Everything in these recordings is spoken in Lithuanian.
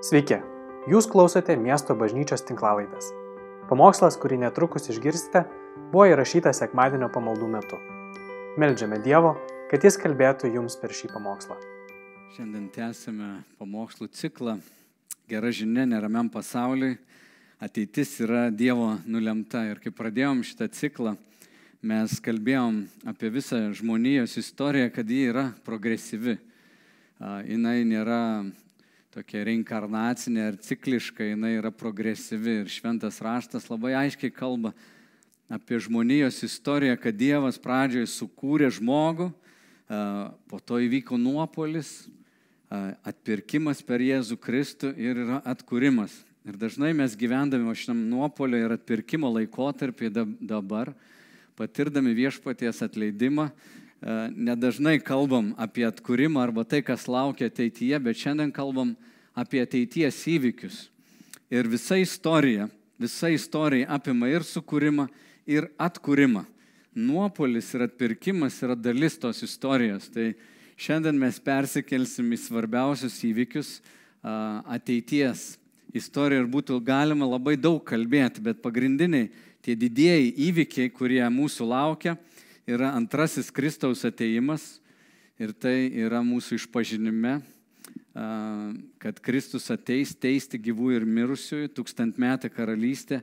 Sveiki, jūs klausote miesto bažnyčios tinklavaitės. Pamokslas, kurį netrukus išgirsite, buvo įrašytas sekmadienio pamaldų metu. Meldžiame Dievo, kad Jis kalbėtų jums per šį pamokslą. Šiandien tęsime pamokslų ciklą. Gera žinia neramiam pasauliui. Ateitis yra Dievo nulemta. Ir kai pradėjom šitą ciklą, mes kalbėjom apie visą žmonijos istoriją, kad ji yra progresyvi. Jis nėra tokia reinkarnacinė ar cikliška, jinai yra progresyvi ir šventas raštas labai aiškiai kalba apie žmonijos istoriją, kad Dievas pradžioje sukūrė žmogų, po to įvyko nuopolis, atpirkimas per Jėzų Kristų ir yra atkūrimas. Ir dažnai mes gyvendami šiam nuopolio ir atpirkimo laikotarpį dabar, patirdami viešpaties atleidimą, nedažnai kalbam apie atkūrimą arba tai, kas laukia ateityje, bet šiandien kalbam apie ateities įvykius. Ir visa istorija, visa istorija apima ir sukūrimą, ir atkūrimą. Nuopolis ir atpirkimas yra dalis tos istorijos. Tai šiandien mes persikelsim į svarbiausius įvykius ateities istoriją ir būtų galima labai daug kalbėti, bet pagrindiniai tie didieji įvykiai, kurie mūsų laukia, yra antrasis Kristaus ateimas ir tai yra mūsų išpažinime, kad Kristus ateis teisti gyvų ir mirusiųjų, tūkstantmetė karalystė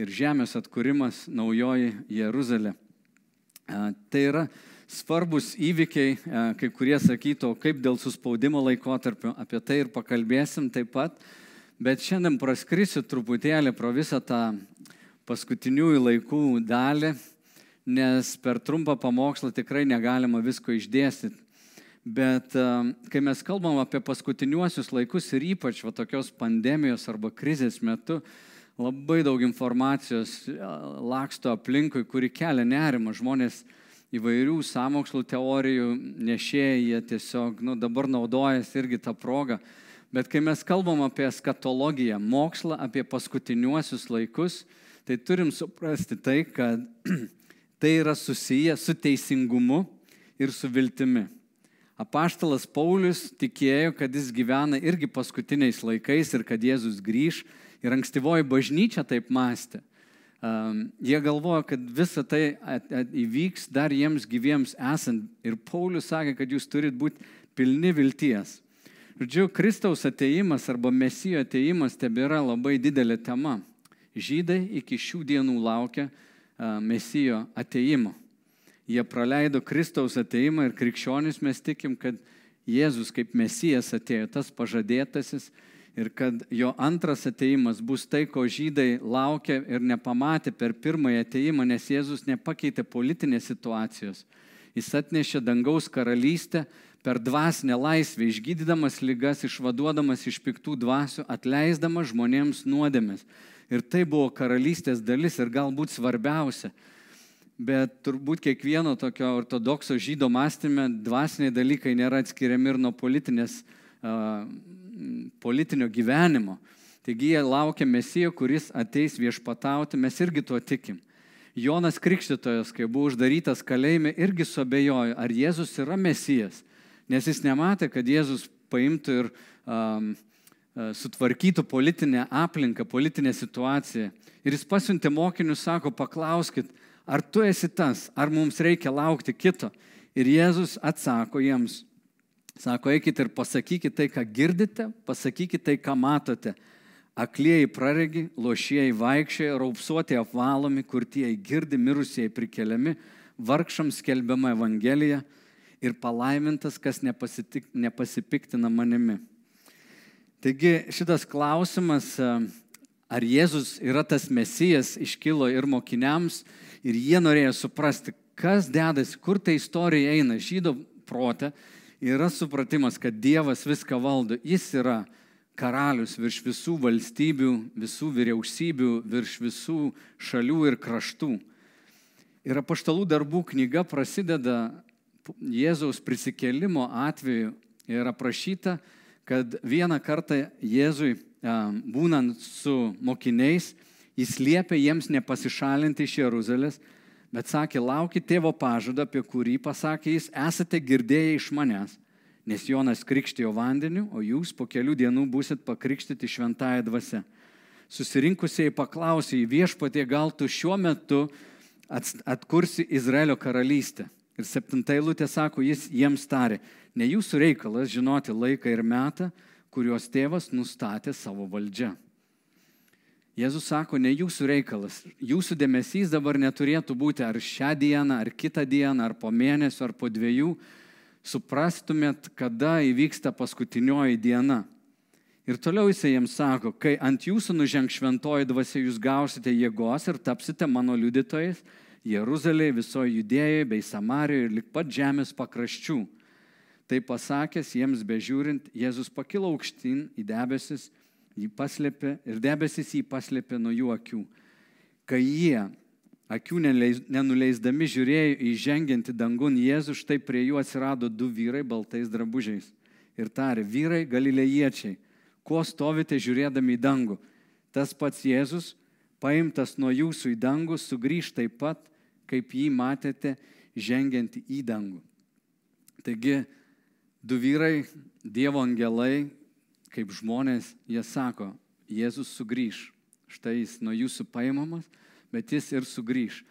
ir žemės atkūrimas naujoji Jeruzalė. Tai yra svarbus įvykiai, kai kurie sakytų, kaip dėl suspaudimo laikotarpio, apie tai ir pakalbėsim taip pat, bet šiandien praskrisiu truputėlį pro visą tą paskutiniųjų laikų dalį nes per trumpą pamokslą tikrai negalima visko išdėstyti. Bet kai mes kalbam apie paskutiniuosius laikus ir ypač va, tokios pandemijos arba krizės metu, labai daug informacijos laksto aplinkui, kuri kelia nerimą. Žmonės įvairių samokslų teorijų nešėjai, jie tiesiog nu, dabar naudojasi irgi tą progą. Bet kai mes kalbam apie skatologiją, mokslą, apie paskutiniuosius laikus, tai turim suprasti tai, kad tai yra susiję su teisingumu ir su viltimi. Apaštalas Paulius tikėjo, kad jis gyvena irgi paskutiniais laikais ir kad Jėzus grįž. Ir ankstyvoji bažnyčia taip mąstė. Um, jie galvoja, kad visa tai at, at, įvyks dar jiems gyviems esant. Ir Paulius sakė, kad jūs turit būti pilni vilties. Žodžiu, Kristaus ateimas arba Mesijo ateimas tebėra labai didelė tema. Žydai iki šių dienų laukia Mesijo ateimo. Jie praleido Kristaus ateimą ir krikščionis mes tikim, kad Jėzus kaip Mesijas atėjo, tas pažadėtasis ir kad jo antras ateimas bus tai, ko žydai laukia ir nepamatė per pirmąjį ateimą, nes Jėzus nepakeitė politinės situacijos. Jis atnešė dangaus karalystę per dvasinę laisvę, išgydydamas lygas, išvaduodamas iš piktų dvasių, atleisdamas žmonėms nuodėmės. Ir tai buvo karalystės dalis ir galbūt svarbiausia. Bet turbūt kiekvieno tokio ortodokso žydo mąstymė dvasiniai dalykai nėra atskiriami ir nuo politinės, uh, politinio gyvenimo. Taigi jie laukia mesijo, kuris ateis viešpatauti, mes irgi tuo tikim. Jonas Krikštytojas, kai buvo uždarytas kalėjime, irgi suabejojo, ar Jėzus yra mesijas, nes jis nematė, kad Jėzus paimtų ir um, E, sutvarkytų politinę aplinką, politinę situaciją. Ir jis pasiuntė mokinius, sako, paklauskit, ar tu esi tas, ar mums reikia laukti kito. Ir Jėzus atsako jiems, sako, eikit ir pasakykit tai, ką girdite, pasakykit tai, ką matote. Aklieji praregi, lošieji vaikščioja, raupsuoti apvalomi, kurtieji girdi, mirusieji prikeliami, vargšams skelbiama Evangelija ir palaimintas, kas nepasipiktina manimi. Taigi šitas klausimas, e, ar Jėzus yra tas mesijas, iškilo ir mokiniams, ir jie norėjo suprasti, kas dedasi, kur ta istorija eina. Žydo protė yra supratimas, kad Dievas viską valdo. Jis yra karalius virš visų valstybių, visų vyriausybių, virš visų šalių ir kraštų. Ir apaštalų darbų knyga prasideda Jėzaus prisikelimo atveju ir aprašyta, kad vieną kartą Jėzui būnant su mokiniais, jis liepė jiems nepasišalinti iš Jeruzalės, bet sakė, laukit tėvo pažadą, apie kurį pasakė jis, esate girdėję iš manęs. Nes Jonas krikštijo vandeniu, o jūs po kelių dienų busit pakrikštyti šventąją dvasę. Susirinkusiai paklausė į viešpatį, gal tu šiuo metu atkursi Izraelio karalystę. Ir septinta eilutė sako, jis jiems tarė, ne jūsų reikalas žinoti laiką ir metą, kuriuos tėvas nustatė savo valdžia. Jėzus sako, ne jūsų reikalas, jūsų dėmesys dabar neturėtų būti ar šią dieną, ar kitą dieną, ar po mėnesio, ar po dviejų. Suprastumėt, kada įvyksta paskutinioji diena. Ir toliau jisai jiems sako, kai ant jūsų nuženg šventoji dvasia, jūs gausite jėgos ir tapsite mano liudytojais Jeruzalėje, visoje judėjoje bei Samarijoje ir lik pat žemės pakraščių. Tai pasakęs jiems bežiūrint, Jėzus pakilo aukštyn į debesis jį paslėpė ir debesis jį paslėpė nuo jų akių. Kai jie, akių nenuleisdami, žiūrėjo į žengiantį dangun Jėzų, štai prie jų atsirado du vyrai baltais drabužiais. Ir tarė, vyrai galilėjiečiai, kuo stovite žiūrėdami į dangų? Tas pats Jėzus, paimtas nuo jūsų į dangų, sugrįž taip pat, kaip jį matėte žengiantį į dangų. Taigi, du vyrai, Dievo angelai, kaip žmonės, jie sako, Jėzus sugrįž. Štai jis nuo jūsų paimamas, bet jis ir sugrįž.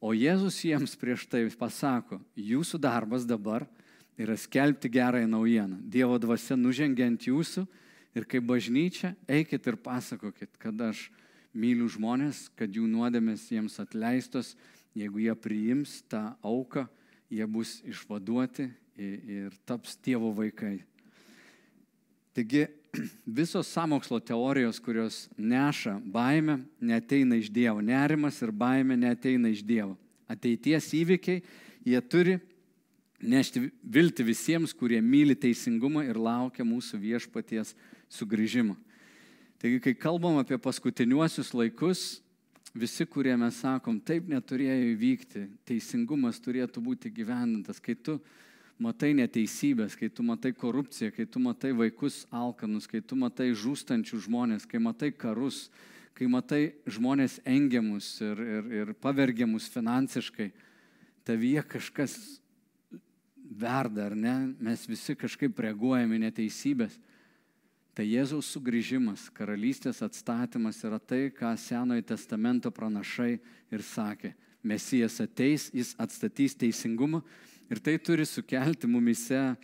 O Jėzus jiems prieš tai pasako, jūsų darbas dabar yra skelbti gerąją naujieną. Dievo dvasia nužengia ant jūsų ir kaip bažnyčia eikit ir pasakokit, kad aš myliu žmonės, kad jų nuodėmės jiems atleistos, jeigu jie priims tą auką, jie bus išvaduoti ir taps tėvo vaikai. Taigi visos samokslo teorijos, kurios neša baimę, neteina iš Dievo. Nerimas ir baimė neteina iš Dievo. Ateities įvykiai, jie turi nešti vilti visiems, kurie myli teisingumą ir laukia mūsų viešpaties sugrįžimo. Taigi, kai kalbam apie paskutiniuosius laikus, visi, kurie mes sakom, taip neturėjo įvykti, teisingumas turėtų būti gyvendintas, kai tu matai neteisybės, kai tu matai korupciją, kai tu matai vaikus alkanus, kai tu matai žūstančių žmonės, kai matai karus, kai matai žmonės engiamus ir, ir, ir pavergiamus finansiškai, tavyje kažkas verda, ar ne? Mes visi kažkaip reaguojame neteisybės. Tai Jėzaus sugrįžimas, karalystės atstatymas yra tai, ką Senojo testamento pranašai ir sakė. Mesijas ateis, jis atstatys teisingumą Ir tai turi sukelti mumise e,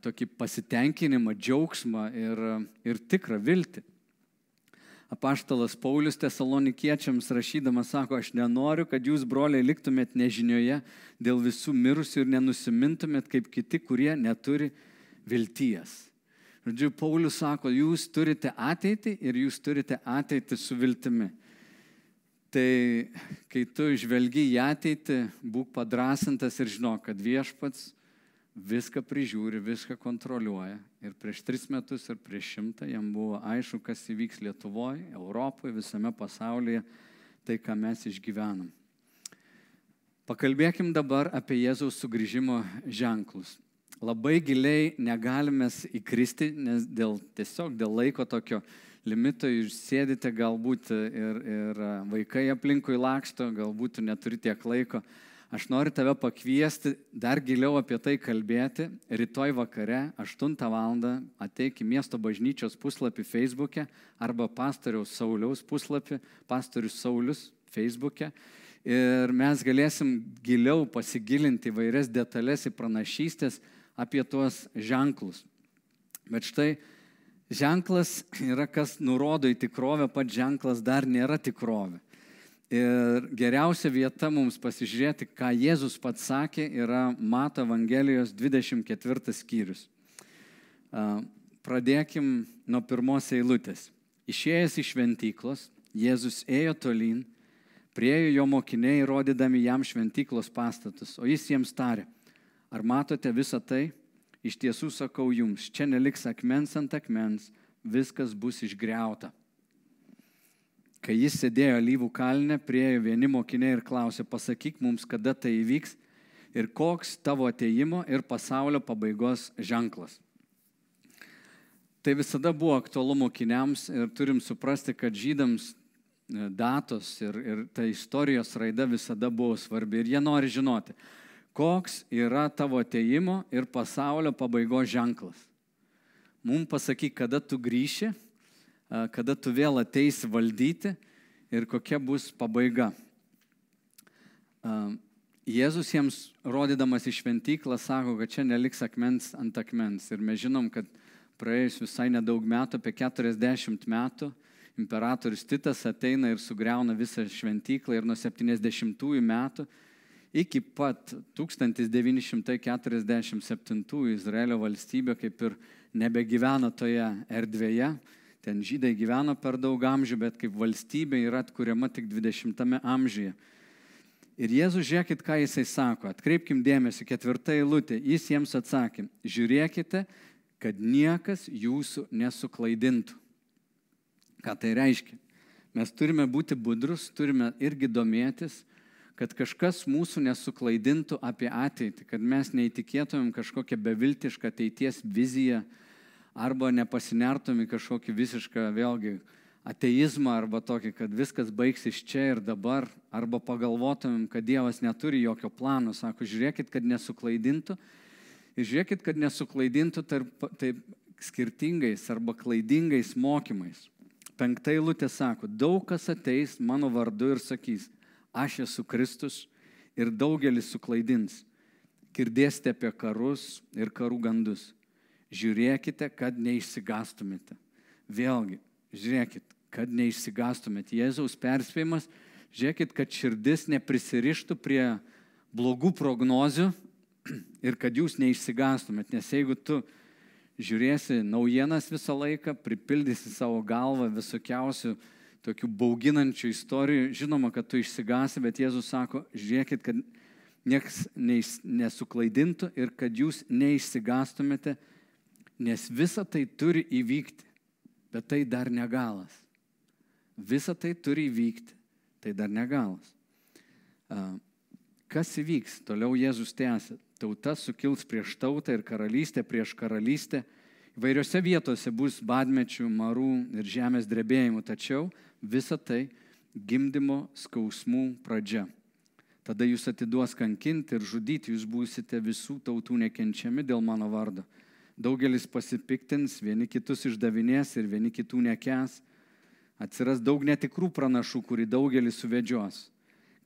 tokį pasitenkinimą, džiaugsmą ir, ir tikrą viltį. Apaštalas Paulius tesalonikiečiams rašydamas sako, aš nenoriu, kad jūs, broliai, liktumėt nežinioje dėl visų mirusių ir nenusimintumėt kaip kiti, kurie neturi vilties. Žodžiu, Paulius sako, jūs turite ateitį ir jūs turite ateitį su viltimi. Tai kai tu žvelgi į ateitį, būk padrasintas ir žinok, kad viešpats viską prižiūri, viską kontroliuoja. Ir prieš tris metus ir prieš šimtą jam buvo aišku, kas įvyks Lietuvoje, Europoje, visame pasaulyje, tai ką mes išgyvenam. Pakalbėkim dabar apie Jėzaus sugrįžimo ženklus. Labai giliai negalime įkristi, nes dėl, tiesiog dėl laiko tokio limito jūs sėdite, galbūt ir, ir vaikai aplinkui laksto, galbūt neturi tiek laiko. Aš noriu tave pakviesti dar giliau apie tai kalbėti. Rytoj vakare 8 val. ateik į miesto bažnyčios puslapį Facebook'e arba pastoriaus Sauliaus puslapį, pastorius Saulius Facebook'e. Ir mes galėsim giliau pasigilinti vairias detalės į pranašystės apie tuos ženklus. Bet štai ženklas yra, kas nurodo į tikrovę, pats ženklas dar nėra tikrovė. Ir geriausia vieta mums pasižiūrėti, ką Jėzus pats sakė, yra Mato Evangelijos 24 skyrius. Pradėkim nuo pirmos eilutės. Išėjęs iš šventyklos, Jėzus ėjo tolyn, priejo jo mokiniai, rodydami jam šventyklos pastatus, o jis jiems tarė, ar matote visą tai? Iš tiesų sakau jums, čia neliks akmens ant akmens, viskas bus išgriauta. Kai jis sėdėjo lyvų kalne, priejo vieni mokiniai ir klausė, pasakyk mums, kada tai įvyks ir koks tavo ateimo ir pasaulio pabaigos ženklas. Tai visada buvo aktualu mokiniams ir turim suprasti, kad žydams e, datos ir, ir ta istorijos raida visada buvo svarbi ir jie nori žinoti, koks yra tavo ateimo ir pasaulio pabaigos ženklas. Mums pasakyk, kada tu grįši, kada tu vėl ateisi valdyti ir kokia bus pabaiga. Jėzus jiems rodydamas į šventyklą sako, kad čia neliks akmens ant akmens. Ir mes žinom, kad praėjus visai nedaug metų, apie 40 metų, imperatorius Titas ateina ir sugriauna visą šventyklą ir nuo 70 metų iki pat 1947 Izraelio valstybė kaip ir nebegyvena toje erdvėje. Ten žydai gyveno per daug amžių, bet kaip valstybė yra atkuriama tik 20 amžiuje. Ir Jėzus, žiūrėkit, ką jisai sako, atkreipkim dėmesį, ketvirta eilutė, jis jiems atsakė, žiūrėkite, kad niekas jūsų nesuklaidintų. Ką tai reiškia? Mes turime būti budrus, turime irgi domėtis, kad kažkas mūsų nesuklaidintų apie ateitį, kad mes neįtikėtumėm kažkokią beviltišką ateities viziją arba nepasinertumėm į kažkokį visišką vėlgi ateizmą arba tokį, kad viskas baigsis čia ir dabar, arba pagalvotumėm, kad Dievas neturi jokio plano, sako, žiūrėkit, kad nesuklaidintų ir žiūrėkit, kad nesuklaidintų tarp, taip skirtingais arba klaidingais mokymais. Penkta eilutė sako, daug kas ateis mano vardu ir sakys, aš esu Kristus ir daugelis suklaidins. Girdėsite apie karus ir karų gandus. Žiūrėkite, kad neišsigastumėte. Vėlgi, žiūrėkit, kad neišsigastumėte. Jėzaus perspėjimas, žiūrėkit, kad širdis neprisirištų prie blogų prognozių ir kad jūs neišsigastumėte. Nes jeigu tu žiūrėsi naujienas visą laiką, pripildysi savo galvą visokiausių tokių bauginančių istorijų. Žinoma, kad tu išsigasi, bet Jėzus sako, žiūrėkit, kad niekas nesuklaidintų ir kad jūs neišsigastumėte, nes visa tai turi įvykti, bet tai dar negalas. Visa tai turi įvykti, tai dar negalas. Kas įvyks? Toliau Jėzus tęsia. Tauta sukils prieš tautą ir karalystė prieš karalystę. Vairiose vietose bus badmečių, marų ir žemės drebėjimų, tačiau visa tai gimdymo skausmų pradžia. Tada jūs atiduos kankinti ir žudyti, jūs būsite visų tautų nekenčiami dėl mano vardo. Daugelis pasipiktins, vieni kitus išdavinės ir vieni kitų nekes. Atsiras daug netikrų pranašų, kurį daugelis suvedžios.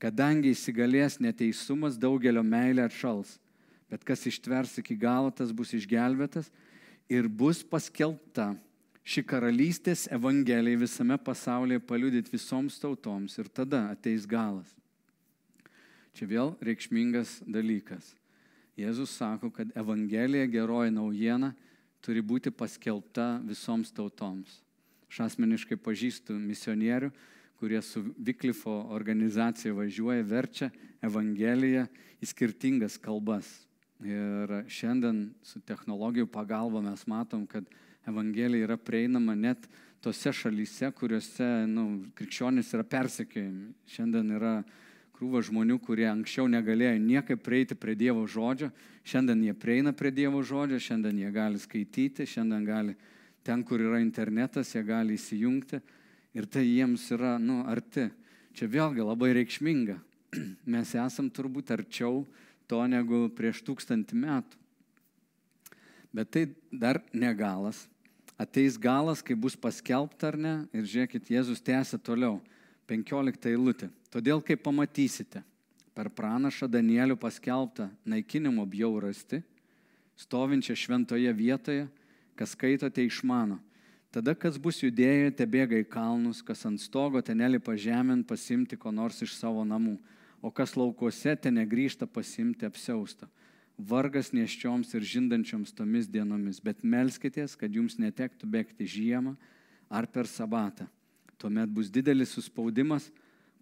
Kadangi įsigalės neteisumas, daugelio meilė atšals. Bet kas ištvers iki galo, tas bus išgelbėtas ir bus paskelbta ši karalystės evangelija visame pasaulyje paliudyti visoms tautoms ir tada ateis galas. Čia vėl reikšmingas dalykas. Jėzus sako, kad evangelija geroji naujiena turi būti paskelbta visoms tautoms. Aš asmeniškai pažįstu misionierių, kurie su Viklifo organizacija važiuoja, verčia Evangeliją į skirtingas kalbas. Ir šiandien su technologijų pagalba mes matom, kad Evangelija yra prieinama net tose šalyse, kuriuose nu, krikščionys yra persekiojami. Šiandien yra krūva žmonių, kurie anksčiau negalėjo niekaip prieiti prie Dievo žodžio, šiandien jie prieina prie Dievo žodžio, šiandien jie gali skaityti, šiandien gali ten, kur yra internetas, jie gali įsijungti ir tai jiems yra nu, arti. Čia vėlgi labai reikšminga. Mes esam turbūt arčiau to negu prieš tūkstantį metų. Bet tai dar negalas ateis galas, kai bus paskelbta ar ne. Ir žiūrėkit, Jėzus tęsia toliau. 15 eilutė. Todėl, kai pamatysite per pranašą Danielių paskelbtą naikinimo bjaurasti, stovinčią šventoje vietoje, kas skaitote išmano. Tada, kas bus judėję, te bėga į kalnus, kas ant stogo ten nelipa žemėn pasimti ko nors iš savo namų, o kas laukuose ten negrįžta pasimti apsiaustą vargas neščioms ir žindančioms tomis dienomis, bet melskitės, kad jums netektų bėgti žiemą ar per sabatą. Tuomet bus didelis suspaudimas,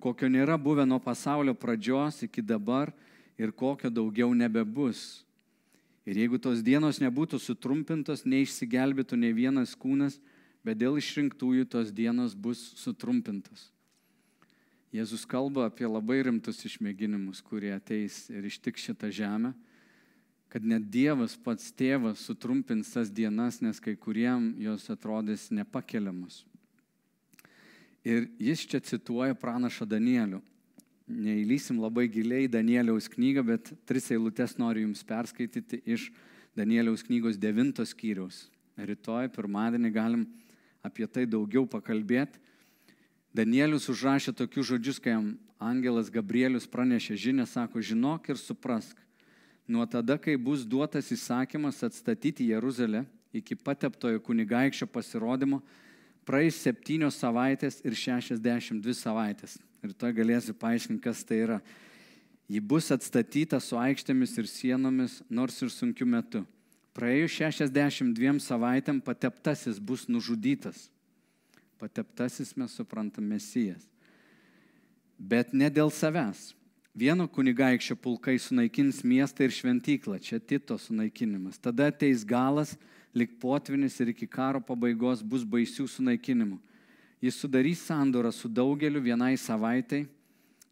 kokio nėra buvę nuo pasaulio pradžios iki dabar ir kokio daugiau nebebus. Ir jeigu tos dienos nebūtų sutrumpintos, neišsigelbėtų ne vienas kūnas, bet dėl išrinktųjų tos dienos bus sutrumpintos. Jėzus kalba apie labai rimtus išmėginimus, kurie ateis ir ištik šitą žemę kad net Dievas pats tėvas sutrumpins tas dienas, nes kai kuriem jos atrodys nepakeliamus. Ir jis čia cituoja pranašą Danielių. neįlysim labai giliai Danieliaus knygą, bet tris eilutes noriu jums perskaityti iš Danieliaus knygos devintos skyriaus. Rytoj, pirmadienį galim apie tai daugiau pakalbėti. Danielius užrašė tokius žodžius, kai jam angelas Gabrielius pranešė žinę, sako, žinok ir suprask, nuo tada, kai bus duotas įsakymas atstatyti Jeruzalę iki pateptojo kunigaikščio pasirodymo, praeis septynios savaitės ir šešiasdešimt dvi savaitės. Ir to galėsiu paaiškinti, kas tai yra. Ji bus atstatyta su aikštėmis ir sienomis, nors ir sunkiu metu. Praėjus 62 savaitėm pateptasis bus nužudytas. Pateptasis mes suprantam mesijas. Bet ne dėl savęs. Vieno kunigaikščio pulkai sunaikins miestą ir šventyklą, čia Tito sunaikinimas. Tada ateis galas, lik potvinis ir iki karo pabaigos bus baisių sunaikinimų. Jis sudarys sandorą su daugeliu vienai savaitai,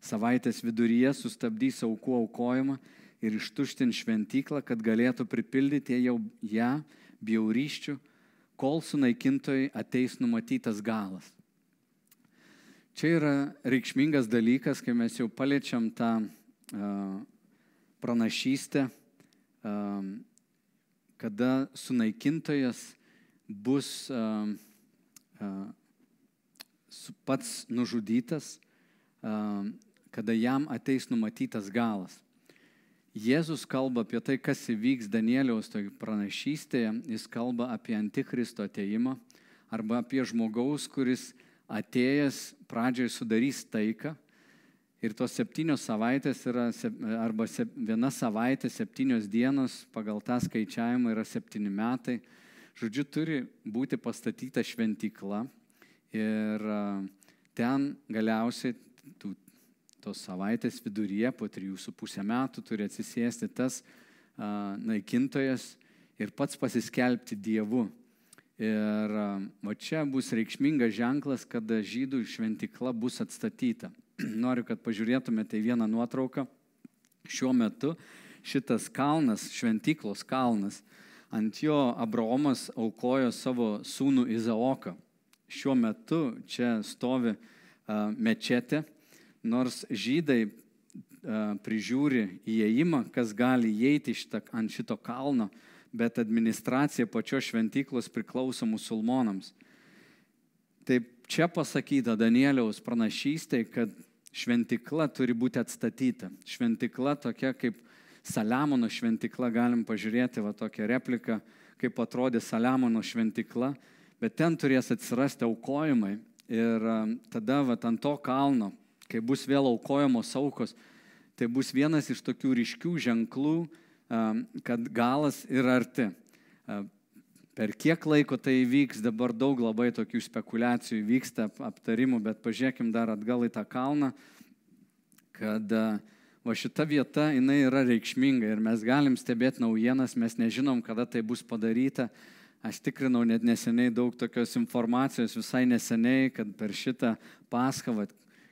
savaitės viduryje sustabdys aukų aukojimą ir ištuštint šventyklą, kad galėtų pripildyti jau ją bjaurysčių, kol sunaikintojai ateis numatytas galas. Čia yra reikšmingas dalykas, kai mes jau paliečiam tą uh, pranašystę, uh, kada sunaikintojas bus uh, pats nužudytas, kada jam ateis numatytas galas. Jėzus kalba apie tai, kas įvyks Danieliaus toj pranašystėje, jis kalba apie antikristo ateimą arba apie žmogaus, kuris atėjęs pradžioje sudarys taiką ir tos septynios savaitės yra, arba sep, viena savaitė, septynios dienos, pagal tą skaičiavimą yra septyni metai. Žodžiu, turi būti pastatyta šventykla ir ten galiausiai tų, tos savaitės viduryje, po trijų su pusę metų, turi atsisėsti tas a, naikintojas ir pats pasiskelbti Dievu. Ir va čia bus reikšmingas ženklas, kada žydų šventikla bus atstatyta. Noriu, kad pažiūrėtumėte į vieną nuotrauką. Šiuo metu šitas kalnas, šventiklos kalnas, ant jo Abraomas aukojo savo sūnų Izaoką. Šiuo metu čia stovi uh, mečetė, nors žydai prižiūri įėjimą, kas gali įeiti šitą, ant šito kalno, bet administracija pačios šventyklos priklauso musulmonams. Taip čia pasakyta Danieliaus pranašystė, kad šventikla turi būti atstatyta. Šventikla tokia kaip Saliamono šventikla, galim pažiūrėti va tokią repliką, kaip atrodė Saliamono šventikla, bet ten turės atsirasti aukojimai ir tada va ant to kalno, kai bus vėl aukojamos aukos, tai bus vienas iš tokių ryškių ženklų, kad galas yra arti. Per kiek laiko tai vyks, dabar daug labai tokių spekulacijų vyksta, aptarimų, bet pažiūrėkim dar atgal į tą kalną, kad va šita vieta, jinai yra reikšminga ir mes galim stebėti naujienas, mes nežinom, kada tai bus padaryta. Aš tikrinau net neseniai daug tokios informacijos, visai neseniai, kad per šitą paską, va,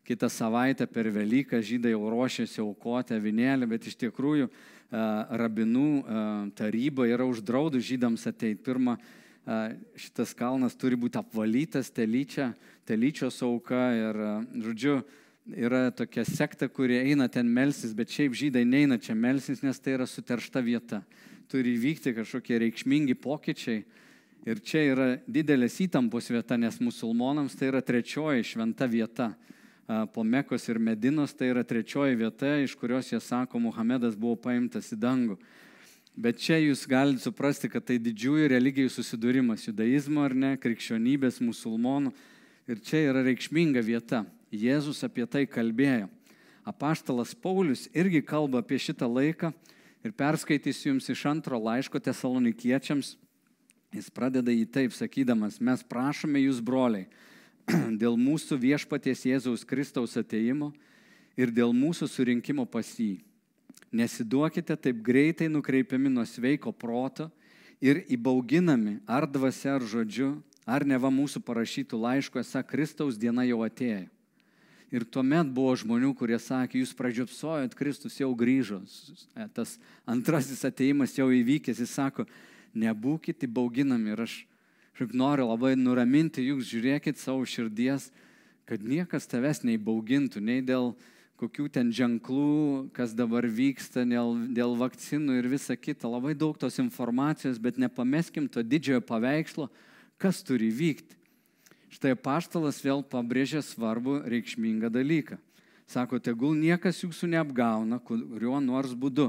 kitą savaitę per Velyką žydai jau ruošėsi aukoti avinėlį, bet iš tikrųjų rabinų taryba yra uždraudus žydams ateiti. Pirma, šitas kalnas turi būti apvalytas telyčia, telyčios auka ir, žodžiu, yra tokia sekta, kurie eina ten melsis, bet šiaip žydai neina čia melsis, nes tai yra suteršta vieta. Turi vykti kažkokie reikšmingi pokyčiai. Ir čia yra didelės įtampos vieta, nes musulmonams tai yra trečioji šventa vieta po Mekos ir Medinos, tai yra trečioji vieta, iš kurios jie sako, Muhamedas buvo paimtas į dangų. Bet čia jūs galite suprasti, kad tai didžiųjų religijų susidūrimas - judaizmo ar ne, krikščionybės, musulmonų. Ir čia yra reikšminga vieta. Jėzus apie tai kalbėjo. Apaštalas Paulius irgi kalba apie šitą laiką ir perskaitysiu jums iš antro laiško tesalonikiečiams. Jis pradeda jį taip sakydamas, mes prašome jūs broliai dėl mūsų viešpaties Jėzaus Kristaus ateimo ir dėl mūsų surinkimo pas jį. Nesiduokite taip greitai nukreipiami nuo sveiko proto ir įbauginami ar dvasia, ar žodžiu, ar neva mūsų parašytų laiško, esą Kristaus diena jau atėjo. Ir tuomet buvo žmonių, kurie sakė, jūs pradžiopsojot, Kristus jau grįžo, tas antrasis ateimas jau įvykęs, jis sako, nebūkite įbauginami ir aš Šiaip noriu labai nuraminti jūs, žiūrėkit savo širdies, kad niekas tavęs neįbaugintų, nei dėl kokių ten ženklų, kas dabar vyksta dėl, dėl vakcinų ir visa kita. Labai daug tos informacijos, bet nepameskim to didžiojo paveikslo, kas turi vykti. Štai paštalas vėl pabrėžia svarbu reikšmingą dalyką. Sako, tegul niekas jūsų neapgauna, kuriuo nors būdu.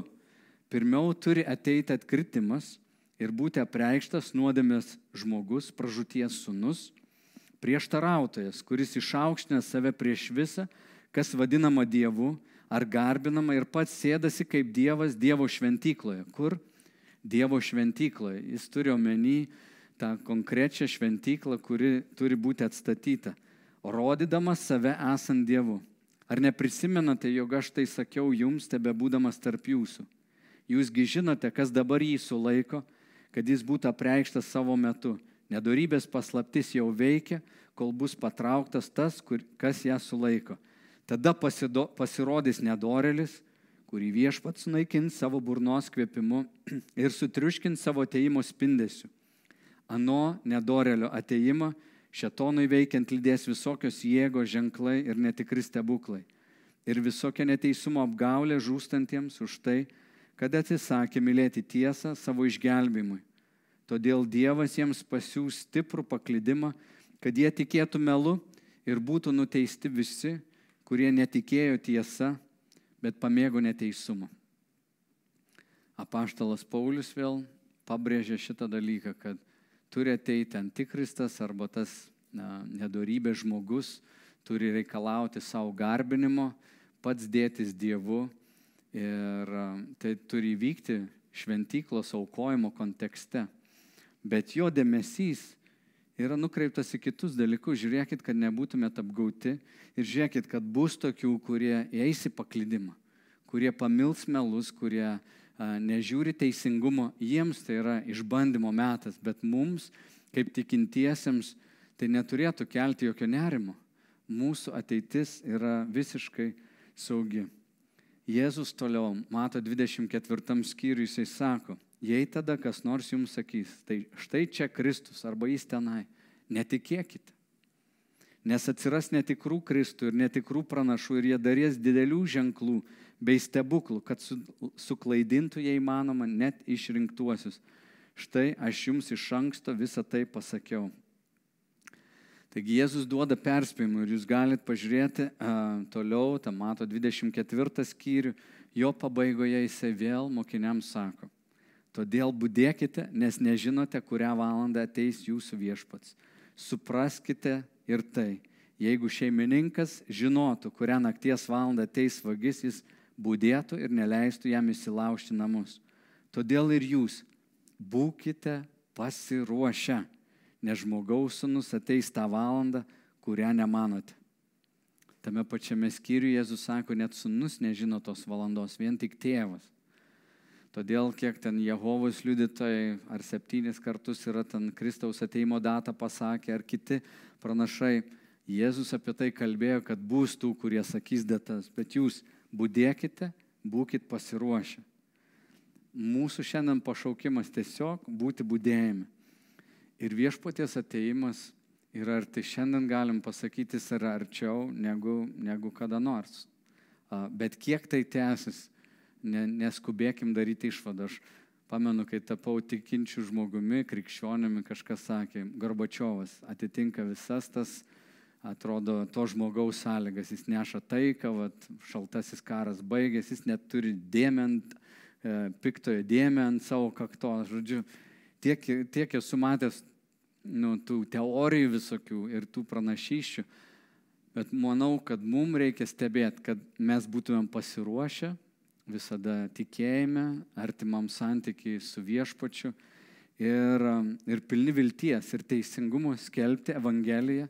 Pirmiau turi ateiti atkritimas ir būti apreikštas nuodėmės žmogus, pražūties sunus, prieštarautojas, kuris išaukština save prieš visą, kas vadinama Dievu, ar garbinama ir pats sėdasi kaip Dievas Dievo šventykloje. Kur? Dievo šventykloje. Jis turi omeny tą konkrečią šventyklą, kuri turi būti atstatyta, rodydamas save esant Dievu. Ar neprisimenate, jog aš tai sakiau jums, tebe būdamas tarp jūsų? Jūsgi žinote, kas dabar jį sulaiko, kad jis būtų apreikštas savo metu. Nedorybės paslaptis jau veikia, kol bus patrauktas tas, kur, kas ją sulaiko. Tada pasido, pasirodys nedorelis, kurį viešpats sunaikins savo burnos kvėpimu ir sutriuškins savo ateimo spindesiu. Ano nedorelio ateimą šetonui veikiant lydės visokios jėgos ženklai ir netikri stebuklai. Ir visokia neteisumo apgaulė žūstantiems už tai, kad atsisakė mylėti tiesą savo išgelbimui. Todėl Dievas jiems pasiūs stiprų paklydimą, kad jie tikėtų melu ir būtų nuteisti visi, kurie netikėjo tiesa, bet pamėgo neteisumą. Apaštalas Paulius vėl pabrėžė šitą dalyką, kad turi ateiti antikristas arba tas na, nedorybės žmogus, turi reikalauti savo garbinimo, pats dėtis Dievu ir tai turi vykti šventyklos aukojimo kontekste. Bet jo dėmesys yra nukreiptas į kitus dalykus. Žiūrėkit, kad nebūtumėt apgauti ir žiūrėkit, kad bus tokių, kurie eis į paklydimą, kurie pamils melus, kurie nežiūri teisingumo, jiems tai yra išbandymo metas, bet mums, kaip tikintiesiems, tai neturėtų kelti jokio nerimo. Mūsų ateitis yra visiškai saugi. Jėzus toliau, mato 24 skyriui, jisai sako, jei tada kas nors jums sakys, tai štai čia Kristus arba jis tenai, netikėkite. Nes atsiras netikrų Kristų ir netikrų pranašų ir jie darės didelių ženklų bei stebuklų, kad su, suklaidintų jie įmanoma net išrinktuosius. Štai aš jums iš anksto visą tai pasakiau. Taigi Jėzus duoda perspėjimų ir jūs galite pažiūrėti uh, toliau, tą mato 24 skyrių, jo pabaigoje jisai vėl mokiniams sako, todėl būdėkite, nes nežinote, kurią valandą ateis jūsų viešpats. Supraskite ir tai, jeigu šeimininkas žinotų, kurią nakties valandą ateis vagis, jis būdėtų ir neleistų jam įsilaužti namus. Todėl ir jūs būkite pasiruošę, nes žmogaus sunus ateis tą valandą, kurią nemanote. Tame pačiame skyriuje Jėzus sako, net sunus nežino tos valandos, vien tik tėvas. Todėl kiek ten Jehovos liudytojai ar septynis kartus yra ten Kristaus ateimo datą pasakę, ar kiti pranašai, Jėzus apie tai kalbėjo, kad bus tų, kurie sakys datas, bet jūs būdėkite, būkite pasiruošę. Mūsų šiandien pašaukimas tiesiog būti būdėjami. Ir viešpaties ateimas yra arti šiandien galim pasakyti, jis yra arčiau negu, negu kada nors. Bet kiek tai tęsis, ne, neskubėkim daryti išvadą. Aš pamenu, kai tapau tikinčių žmogumi, krikščionimi, kažkas sakė, Gorbačiovas atitinka visas tas atrodo to žmogaus sąlygas. Jis neša taiką, vat, šaltasis karas baigėsi, jis net turi dėment, e, piktojo dėmę ant savo kaktos. Žodžiu, tiek, tiek esu matęs nu, tų teorijų visokių ir tų pranašyščių. Bet manau, kad mums reikia stebėti, kad mes būtumėm pasiruošę visada tikėjime, artimam santykiai su viešpačiu ir, ir pilni vilties ir teisingumo skelbti Evangeliją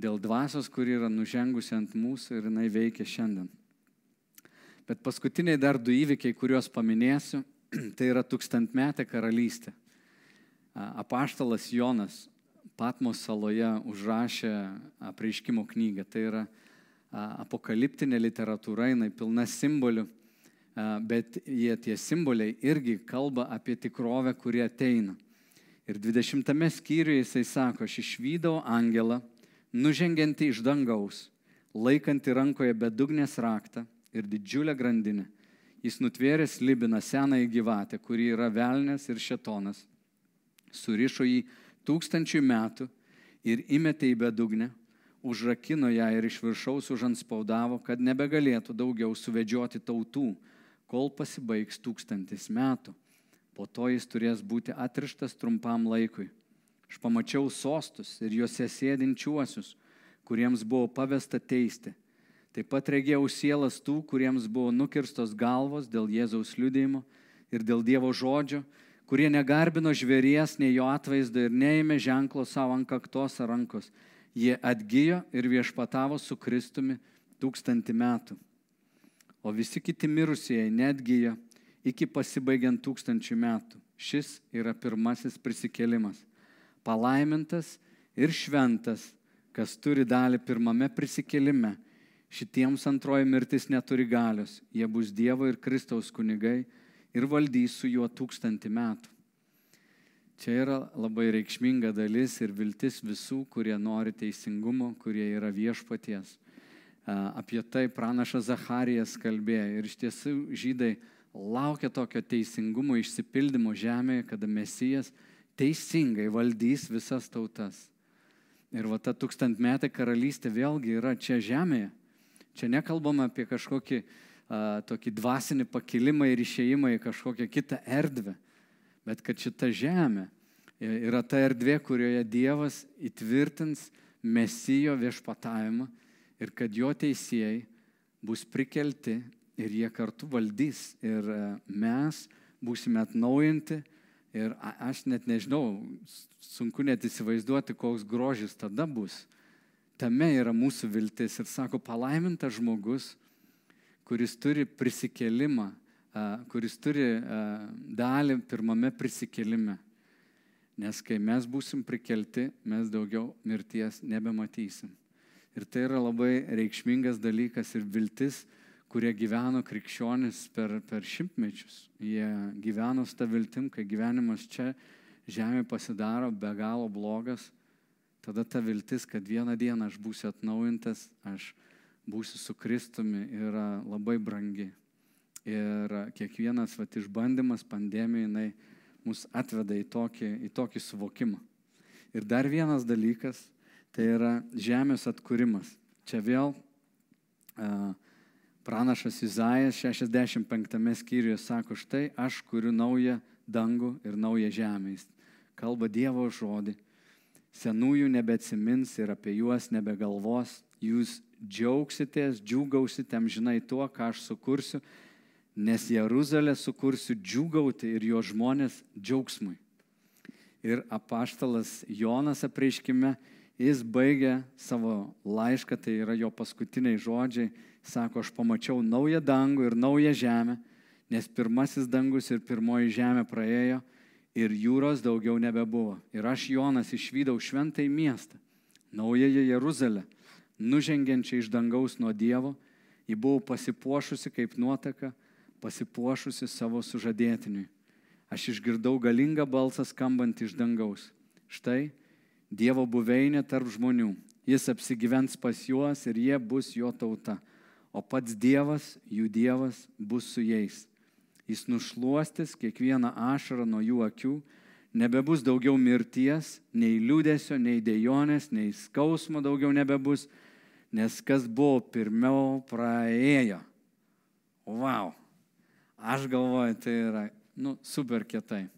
dėl dvasios, kuri yra nužengusi ant mūsų ir jinai veikia šiandien. Bet paskutiniai dar du įvykiai, kuriuos paminėsiu, tai yra tūkstantmetė karalystė. Apaštalas Jonas Patmos saloje užrašė apreiškimo knygą. Tai yra apokaliptinė literatūra, jinai pilna simbolių, bet jie tie simboliai irgi kalba apie tikrovę, kuri ateina. Ir 20 skyriuje jisai sako, aš išvydau angelą nužengianti iš dangaus, laikanti rankoje bedugnės raktą ir didžiulę grandinę. Jis nutvėrė slibiną senąją gyvatę, kuri yra velnės ir šetonas. Surišo jį tūkstančių metų ir įmetė į bedugnę, užrakino ją ir iš viršaus užanspaudavo, kad nebegalėtų daugiau suvedžioti tautų, kol pasibaigs tūkstantis metų. Po to jis turės būti atrištas trumpam laikui. Aš pamačiau sostus ir juose sėdinčiuosius, kuriems buvo pavesta teisti Taip pat regėjau sielas tų, kuriems buvo nukirstos galvos dėl Jėzaus liudėjimo ir dėl Dievo žodžio, kurie negarbino žvėries, nei jo atvaizdo ir neėmė ženklo savo ant kaktos ar rankos. Jie atgyjo ir viešpatavo su Kristumi tūkstantį metų. O visi kiti mirusieji netgyjo iki pasibaigiant tūkstančių metų. Šis yra pirmasis prisikėlimas. Palaimintas ir šventas, kas turi dalį pirmame prisikėlime Šitiems antroji mirtis neturi galios. Jie bus Dievo ir Kristaus kunigai ir valdys su juo tūkstantį metų. Čia yra labai reikšminga dalis ir viltis visų, kurie nori teisingumo, kurie yra viešpaties. Apie tai pranašas Zacharijas kalbėjo ir iš tiesų žydai laukia tokio teisingumo išsipildymo žemėje, kada Mesijas teisingai valdys visas tautas. Ir va ta tūkstantmetė karalystė vėlgi yra čia žemėje. Čia nekalbam apie kažkokį a, tokį dvasinį pakilimą ir išėjimą į kažkokią kitą erdvę, bet kad šita žemė yra ta erdvė, kurioje Dievas įtvirtins mesijo viešpatavimą ir kad jo teisėjai bus prikelti ir jie kartu valdys ir mes būsime atnaujinti ir aš net nežinau, sunku net įsivaizduoti, koks grožis tada bus Tame yra mūsų viltis. Ir sako, palaimintas žmogus, kuris turi prisikelimą, kuris turi dalį pirmame prisikelime. Nes kai mes būsim prikelti, mes daugiau mirties nebematysim. Ir tai yra labai reikšmingas dalykas ir viltis, kurie gyveno krikščionis per, per šimtmečius. Jie gyveno su tą viltim, kai gyvenimas čia žemė pasidaro be galo blogas tada ta viltis, kad vieną dieną aš būsiu atnaujintas, aš būsiu su Kristumi, yra labai brangi. Ir kiekvienas vat, išbandymas, pandemija, jinai mus atveda į tokį, į tokį suvokimą. Ir dar vienas dalykas, tai yra žemės atkūrimas. Čia vėl uh, pranašas Izaijas 65 skyriuje sako, štai aš kuriu naują dangų ir naują žemę. Jis kalba Dievo žodį senųjų nebeatsimins ir apie juos nebegalvos, jūs džiaugsitės, džiūgausite amžinai tuo, ką aš sukursiu, nes Jeruzalę sukursiu džiūgauti ir jo žmonės džiaugsmui. Ir apaštalas Jonas apreiškime, jis baigia savo laišką, tai yra jo paskutiniai žodžiai, sako, aš pamačiau naują dangų ir naują žemę, nes pirmasis dangus ir pirmoji žemė praėjo ir jūros daugiau nebebuvo. Ir aš, Jonas, išvydau šventąjį miestą, naująją Jeruzalę, nužengiančią iš dangaus nuo Dievo, ji buvo pasipuošusi kaip nuotaka, pasipuošusi savo sužadėtiniui. Aš išgirdau galingą balsą skambant iš dangaus. Štai Dievo buveinė tarp žmonių. Jis apsigyvens pas juos ir jie bus jo tauta. O pats Dievas, jų Dievas, bus su jais Jis nušluostis kiekvieną ašarą nuo jų akių, nebebus daugiau mirties, nei liūdėsio, nei dėjonės, nei skausmo daugiau nebebus, nes kas buvo pirmiau praėjo. Wow. Aš galvoju, tai yra, nu, super kietai.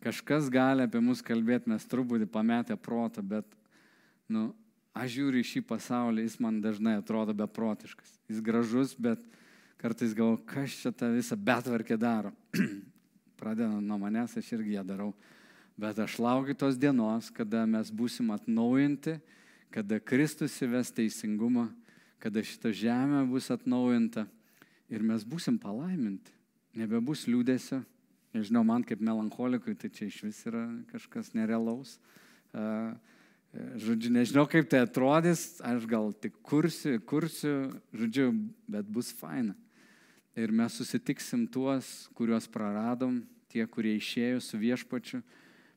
Kažkas gali apie mus kalbėti, mes truputį pametę protą, bet, nu, aš žiūriu į šį pasaulį, jis man dažnai atrodo beprotiškas. Jis gražus, bet kartais galvoju, kas čia tą visą betvarkę daro. Pradedant nuo manęs, aš irgi ją darau. Bet aš laukiu tos dienos, kada mes būsim atnaujinti, kada Kristus įves teisingumą, kada šita žemė bus atnaujinta ir mes būsim palaiminti. Nebebus liūdėsio. Nežinau, man kaip melancholikui, tai čia iš vis yra kažkas nerealaus. Uh, Žodžiu, nežinau, kaip tai atrodys, aš gal tik kursiu, kursiu, žodžiu, bet bus faina ir mes susitiksim tuos, kuriuos praradom, tie, kurie išėjo su viešpačiu,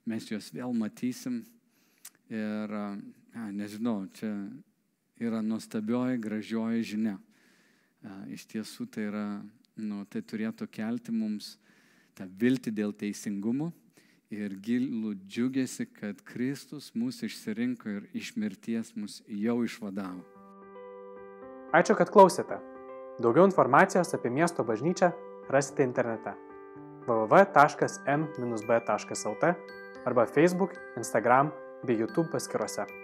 mes juos vėl matysim. Ir, a, nežinau, čia yra nuostabioji, gražioji žinia. Iš tiesų tai yra, nu, tai turėtų kelti mums tą viltį dėl teisingumo ir gilų džiugėsi, kad Kristus mūsų išsirinko ir iš mirties mus jau išvadavo. Ačiū, kad klausėte. Daugiau informacijos apie miesto bažnyčią rasite internete www.m-b.lt arba Facebook, Instagram bei YouTube paskiruose.